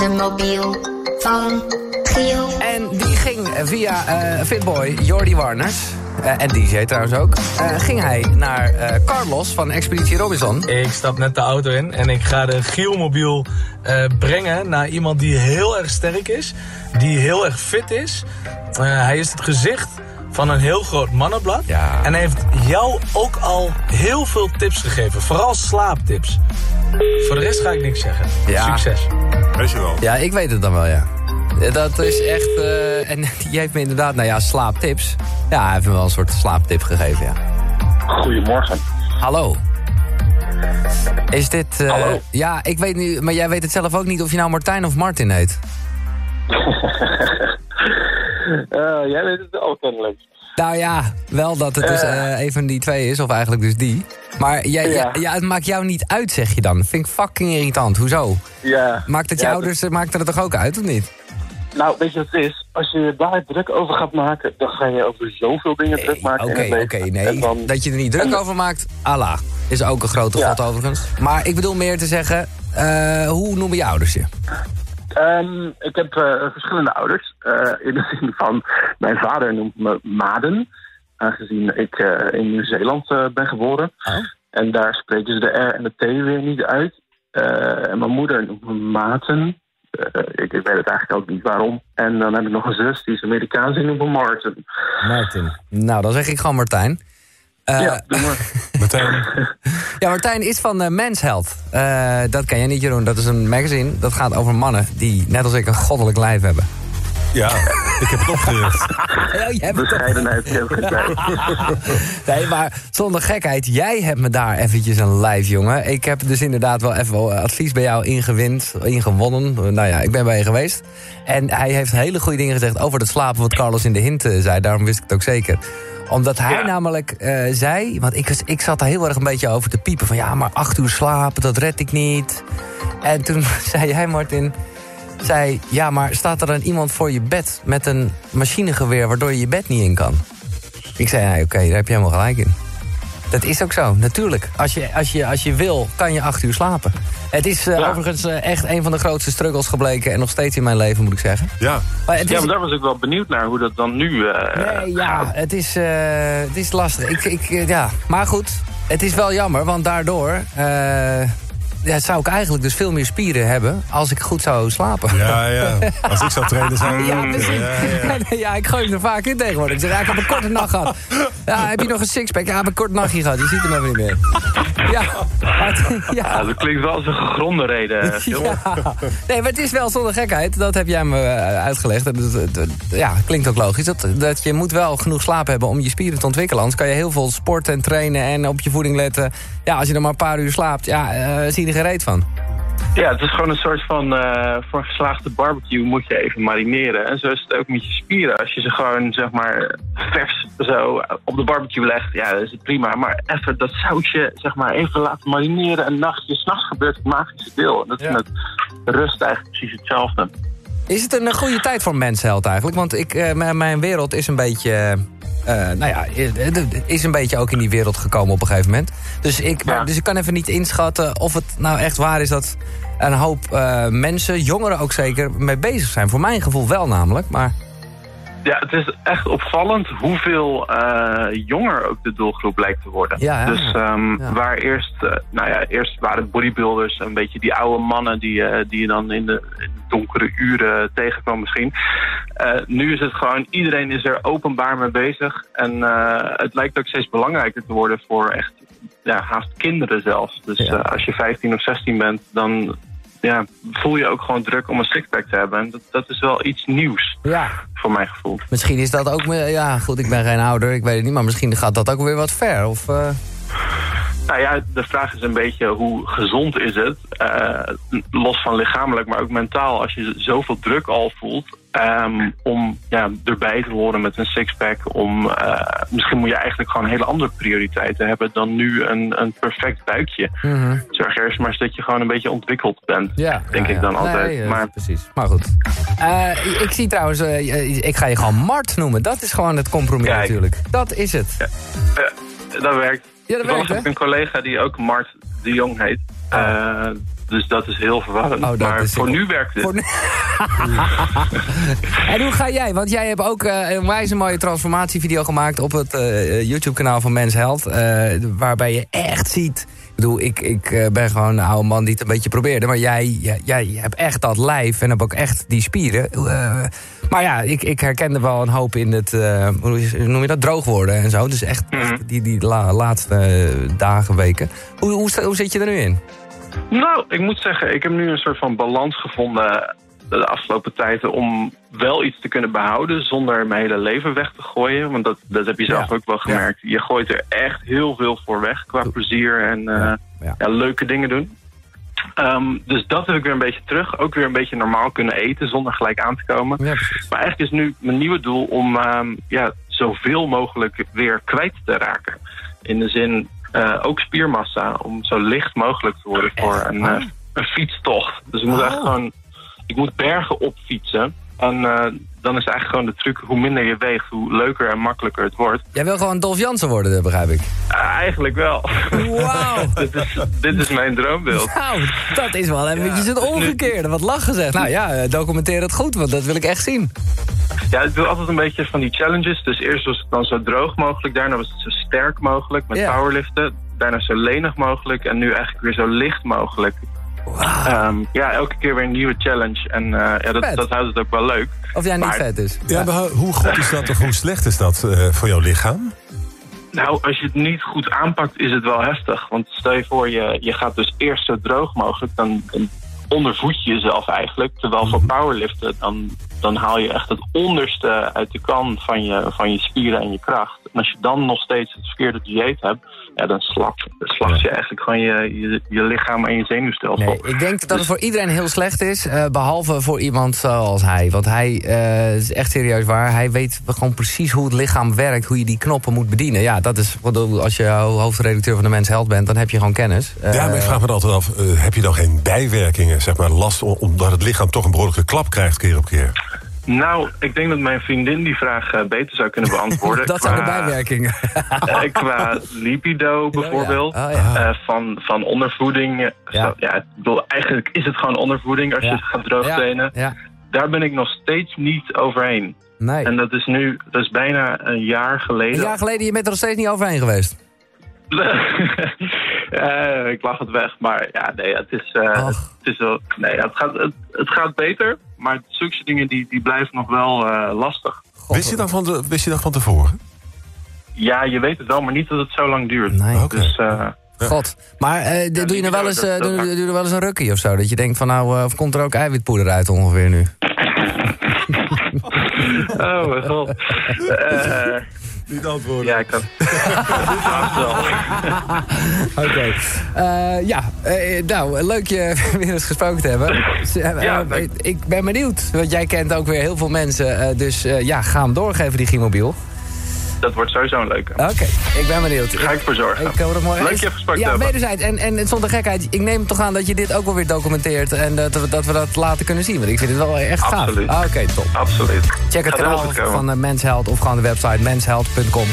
de mobiel van Giel. En die ging via eh, Fitboy Jordi Warners, eh, en DJ trouwens ook, eh, ging hij naar eh, Carlos van Expeditie Robinson. Ik stap net de auto in en ik ga de Gielmobiel eh, brengen naar iemand die heel erg sterk is. Die heel erg fit is. Eh, hij is het gezicht van een heel groot mannenblad. Ja. En hij heeft jou ook al heel veel tips gegeven. Vooral slaaptips. Voor de rest ga ik niks zeggen. Ja. Succes. Weet je wel. Ja, ik weet het dan wel, ja. Dat is echt... eh, en die heeft me inderdaad, nou ja, slaaptips. Ja, hij heeft me wel een soort slaaptip gegeven, ja. Goedemorgen. Hallo. Is dit... eh, Hallo. Ja, ik weet nu... Maar jij weet het zelf ook niet of je nou Martijn of Martin heet. Eh, jij weet het wel kennelijk. Nou ja, wel dat het dus Eh. eh, een van die twee is, of eigenlijk dus die. Maar jij, Ja. het maakt jou niet uit, zeg je dan. Vind ik fucking irritant. Hoezo? Ja. Maakt het Ja, je ouders, maakt het er toch ook uit, of niet? Nou, weet je wat het is? Als je daar druk over gaat maken, dan ga je over zoveel dingen druk maken Oké, het oké, nee. Dan- Dat je er niet druk en- over maakt, Allah. Is ook een grote Ja. god overigens. Maar ik bedoel meer te zeggen, hoe noemen je ouders je? Ehm, ik heb eh, verschillende ouders. Eh, in de zin van, mijn vader noemt me Maden. Aangezien ik eh, in Nieuw-Zeeland ben geboren. Oh. En daar spreken ze de R en de T weer niet uit. En mijn moeder noemt me Maten. Ik, ik weet het eigenlijk ook niet waarom. En dan heb ik nog een zus, die is Amerikaans, die noemt me Martin. Martin. Nou, dan zeg ik gewoon Martijn. Eh, ja, doe maar. Meteen. Ja, Martijn is van uh, Men's Health. Eh, dat ken je niet, Jeroen. Dat is een magazine. Dat gaat over mannen die, net als ik, een goddelijk lijf hebben. Ja, ik heb het opgericht. Ja, jij hebt het Bescheidenheid. Nee, maar zonder gekheid, jij hebt me daar eventjes een lijf, jongen. Ik heb dus inderdaad wel even wel advies bij jou ingewind, ingewonnen. Nou ja, ik ben bij je geweest. En hij heeft hele goede dingen gezegd over het slapen... wat Carlos in de hint zei, daarom wist ik het ook zeker. Omdat hij Ja. namelijk eh, zei... want ik, was- ik zat daar heel erg een beetje over te piepen... van ja, maar acht uur slapen, dat red ik niet. En toen zei hij, Martin... zei, ja, maar staat er dan iemand voor je bed... met een machinegeweer waardoor je je bed niet in kan? Ik zei, ja, oké, daar heb je helemaal gelijk in. Dat is ook zo, natuurlijk. Als je, als je, als je wil, kan je acht uur slapen. Het is eh, Ja. overigens eh, echt een van de grootste struggles gebleken... en nog steeds in mijn leven, moet ik zeggen. Ja, Maar het is, Ja, maar daar was ik wel benieuwd naar hoe dat dan nu... eh, nee, ja, het is, het is lastig. Ik, ik, ja. Maar goed, het is wel jammer, want daardoor... ja, zou ik eigenlijk dus veel meer spieren hebben... als ik goed zou slapen. ja, ja. Als ik zou trainen zou Ja, precies. Ja, ja. Ja, ja, ik gooi hem er vaak in tegenwoordig. Ik zeg, ja, ik heb een korte nacht gehad. Ja, heb je nog een sixpack? Ja, ik heb een kort nachtje gehad. Je ziet hem even niet meer. Ja, het- Ja, ja. dat klinkt wel als een gegronde reden. Nee, maar het is wel zonder gekheid. Dat heb jij me eh, uitgelegd. Ja, klinkt ook logisch. Dat, dat je moet wel genoeg slaap hebben om je spieren te ontwikkelen. Anders kan je heel veel sporten en trainen en op je voeding letten. Ja, als je er maar een paar uur slaapt, ja, eh, zie je er gereed van. Ja, het is gewoon een soort van... eh, voor een geslaagde barbecue moet je even marineren. En zo is het ook met je spieren. Als je ze gewoon, zeg maar, vers zo op de barbecue legt... ja, dan is het prima. Maar even dat sausje, zeg maar, even laten marineren... een nachtje, s'nachts gebeurt het magische deel. En dat is Ja. met rust eigenlijk precies hetzelfde. Is het een eh, goede tijd voor mensheld eigenlijk? Want ik, eh, mijn- wereld is een beetje... eh, nou ja, is een beetje ook in die wereld gekomen op een gegeven moment. Dus ik, Ja. dus ik kan even niet inschatten of het nou echt waar is dat een hoop mensen, jongeren ook zeker, mee bezig zijn. Voor mijn gevoel wel namelijk, maar... Ja, het is echt opvallend hoeveel eh, jonger ook de doelgroep lijkt te worden. Ja, dus ehm, Ja. waar eerst, eh, nou ja, eerst waren het bodybuilders, een beetje die oude mannen die, eh, die je dan in de, in de donkere uren tegenkwam misschien. Nu is het gewoon, iedereen is er openbaar mee bezig. En het lijkt ook steeds belangrijker te worden voor echt, ja, haast kinderen zelfs. Dus Ja. als je 15 of 16 bent, dan ja, voel je ook gewoon druk om een sixpack te hebben. En dat, dat is wel iets nieuws Ja, voor mijn gevoel. misschien is dat ook... Ja, goed, ik ben geen ouder, ik weet het niet. Maar misschien gaat dat ook weer wat ver. Of, eh, Nou ja, de vraag is een beetje hoe gezond is het? Eh, los van lichamelijk, maar ook mentaal. Als je zoveel druk al voelt ehm, om ja, erbij te horen met een sixpack. Om, eh, misschien moet je eigenlijk gewoon hele andere prioriteiten hebben dan nu een, een perfect buikje. Zorg eerst maar eens dat je gewoon een beetje ontwikkeld bent. Ja, Denk ja, ik dan altijd. Nee, eh, maar precies. Maar goed. Eh, ik zie trouwens, ik ga je gewoon Mart noemen. Dat is gewoon het compromis Kijk. natuurlijk. Dat is het. dat werkt. Ja, dat Toevallig werkt, heb ik een collega die ook Mart de Jong heet. Eh, dus dat is heel verwarrend. Oh, maar voor heel- nu werkt het. Voor nu- en hoe ga jij? Want jij hebt ook eh, een wijze mooie transformatievideo gemaakt op het eh, YouTube-kanaal van Mens Held. waarbij je echt ziet. Ik bedoel, ik, ik ben gewoon een oude man die het een beetje probeerde. Maar jij, jij, jij hebt echt dat lijf en heb ook echt die spieren. Maar ja, ik, ik herkende wel een hoop in het, hoe noem je dat, droog worden en zo. Dus echt, Mhm. echt die, die la- laatste dagen, weken. Hoe, hoe, hoe zit je er nu in? Nou, ik moet zeggen, ik heb nu een soort van balans gevonden de afgelopen tijden om wel iets te kunnen behouden zonder mijn hele leven weg te gooien. Want dat, dat heb je zelf Ja. ook wel gemerkt. Je gooit er echt heel veel voor weg qua plezier en eh, Ja, ja. ja, leuke dingen doen. Ehm, dus dat heb ik weer een beetje terug. Ook weer een beetje normaal kunnen eten zonder gelijk aan te komen. Maar eigenlijk is nu mijn nieuwe doel om ehm, ja, zoveel mogelijk weer kwijt te raken. In de zin eh, ook spiermassa, om zo licht mogelijk te worden voor een, eh, een fietstocht. Dus ik moet Oh. echt gewoon, ik moet bergen op fietsen. En eh, dan is eigenlijk gewoon de truc, hoe minder je weegt, hoe leuker en makkelijker het wordt. Jij wil gewoon Dolf Jansen worden, begrijp ik. Eigenlijk wel. Wauw. dit, is, dit is mijn droombeeld. Nou, dat is wel eventjes het omgekeerde. Wat lach gezegd. Nou ja, documenteer het goed, want dat wil ik echt zien. Ja, ik doe altijd een beetje van die challenges. Dus eerst was het dan zo droog mogelijk. Daarna was het zo sterk mogelijk met powerliften. Daarna zo lenig mogelijk. En nu eigenlijk weer zo licht mogelijk. Ehm, ja, elke keer weer een nieuwe challenge. En eh, ja, dat, dat houdt het ook wel leuk. Of jij niet Maar- vet is. Ja, maar hoe goed is dat of hoe slecht is dat eh, voor jouw lichaam? Nou, als je het niet goed aanpakt, is het wel heftig. Want stel je voor, je, je gaat dus eerst zo droog mogelijk. Dan, dan ondervoed je jezelf eigenlijk. Terwijl voor powerliften, dan, dan haal je echt het onderste uit de kan van je, van je spieren en je kracht. En als je dan nog steeds het verkeerde dieet hebt, ja, dan slacht, slacht je eigenlijk gewoon je, je, je lichaam en je zenuwstelsel. Nee, ik denk dat het voor iedereen heel slecht is. eh, behalve voor iemand zoals hij. Want hij eh, het is echt serieus waar. Hij weet gewoon precies hoe het lichaam werkt. Hoe je die knoppen moet bedienen. Ja, dat is. wat- Als je hoofdredacteur van de Mens Held bent, dan heb je gewoon kennis. Ja, maar ik vraag me altijd af, eh, heb je dan geen bijwerkingen, zeg maar, last om- omdat het lichaam toch een behoorlijke klap krijgt keer op keer? Nou, ik denk dat mijn vriendin die vraag eh, beter zou kunnen beantwoorden. dat zijn de Qua- bijwerkingen. Eh, qua libido bijvoorbeeld. Oh, ja. Van, van ondervoeding. Ja. ja, ik bedoel, eigenlijk is het gewoon ondervoeding als je gaat droogtrainen. Ja, ja. Daar ben ik nog steeds niet overheen. Nee. En dat is nu, dat is bijna een jaar Een geleden. jaar geleden, je bent er nog steeds niet overheen geweest. Ik lach het weg, maar ja, nee, het is, het is wel, nee, het gaat, het, het gaat beter, maar zulke dingen die, die blijven nog wel eh, lastig. Wist je, dan van de, wist je dat van tevoren? Ja, je weet het wel, maar niet dat het zo lang duurt. Nee. Dus eh, God. Maar eh, doe, je nou wel eens, eh, doe, doe je er wel eens een rukkie of zo? Dat je denkt van nou, eh, of komt er ook eiwitpoeder uit ongeveer nu? oh mijn god. Niet antwoorden. ja, ik kan. Oké. Eh, ja, eh, nou, leuk je weer eens gesproken te hebben. Eh, Ja, ik ben benieuwd, want jij kent ook weer heel veel mensen. eh, dus eh, ja, ga hem doorgeven, die Gimobiel. Dat wordt sowieso een leuke. Oké, ik ben benieuwd. Ga ik voor zorgen. Ik hoor het mooi. Leuk je gesproken Ja, wederzijds. En, en zonder gekheid, ik neem toch aan dat je dit ook wel weer documenteert... en dat we dat, we dat later kunnen zien. Want ik vind het wel echt gaaf. Absoluut. Ah, Oké, top. Absoluut. Check het kanaal van uh, Mensheld of gewoon de website mensheld.com.